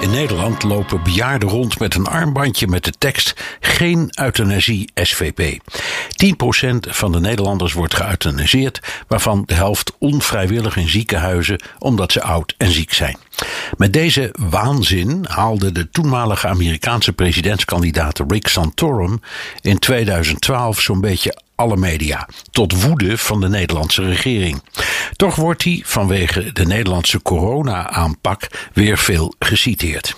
In Nederland lopen bejaarden rond met een armbandje met de tekst Geen euthanasie SVP. 10% van de Nederlanders wordt geëuthaniseerd, waarvan de helft onvrijwillig in ziekenhuizen omdat ze oud en ziek zijn. Met deze waanzin haalde de toenmalige Amerikaanse presidentskandidaat Rick Santorum in 2012 zo'n beetje alle media, tot woede van de Nederlandse regering. Toch wordt hij vanwege de Nederlandse corona-aanpak weer veel geciteerd.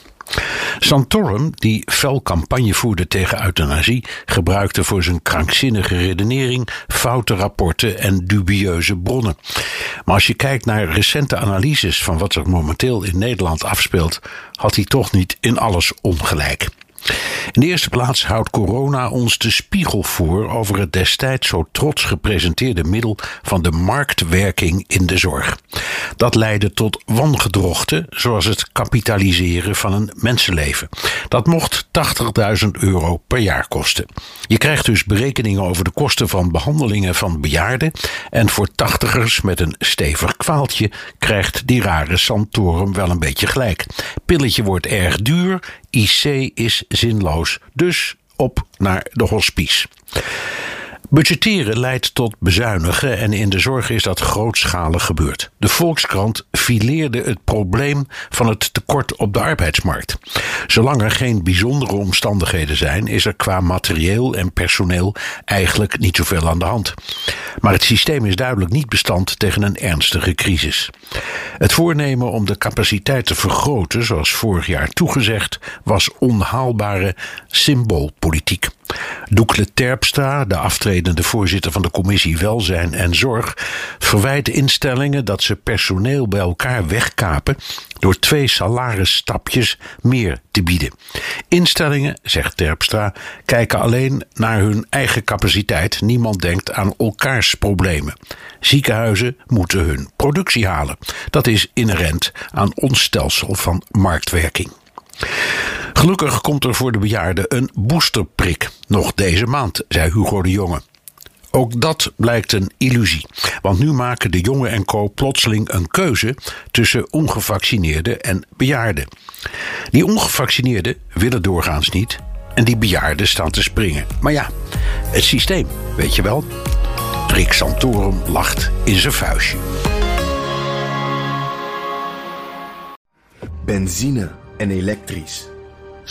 Santorum, die fel campagne voerde tegen euthanasie, gebruikte voor zijn krankzinnige redenering foute rapporten en dubieuze bronnen. Maar als je kijkt naar recente analyses van wat er momenteel in Nederland afspeelt, had hij toch niet in alles ongelijk. In de eerste plaats houdt corona ons de spiegel voor over het destijds zo trots gepresenteerde middel van de marktwerking in de zorg. Dat leidde tot wangedrochten, zoals het kapitaliseren van een mensenleven. Dat mocht 80.000 euro per jaar kosten. Je krijgt dus berekeningen over de kosten van behandelingen van bejaarden. En voor tachtigers met een stevig kwaaltje krijgt die rare Santorum wel een beetje gelijk. Pilletje wordt erg duur, IC is zinloos. Dus op naar de hospice. Budgetteren leidt tot bezuinigen en in de zorg is dat grootschalig gebeurd. De Volkskrant fileerde het probleem van het tekort op de arbeidsmarkt. Zolang er geen bijzondere omstandigheden zijn, is er qua materieel en personeel eigenlijk niet zoveel aan de hand. Maar het systeem is duidelijk niet bestand tegen een ernstige crisis. Het voornemen om de capaciteit te vergroten, zoals vorig jaar toegezegd, was onhaalbare symboolpolitiek. Doekle Terpstra, de aftredende voorzitter van de commissie Welzijn en Zorg, verwijt instellingen dat ze personeel bij elkaar wegkapen door twee salarisstapjes meer te bieden. Instellingen, zegt Terpstra, kijken alleen naar hun eigen capaciteit. Niemand denkt aan elkaars problemen. Ziekenhuizen moeten hun productie halen. Dat is inherent aan ons stelsel van marktwerking. Gelukkig komt er voor de bejaarden een boosterprik. Nog deze maand, zei Hugo de Jonge. Ook dat blijkt een illusie. Want nu maken de jongen en co plotseling een keuze tussen ongevaccineerden en bejaarden. Die ongevaccineerden willen doorgaans niet en die bejaarden staan te springen. Maar ja, het systeem, weet je wel. Rick Santorum lacht in zijn vuistje. Benzine en elektrisch.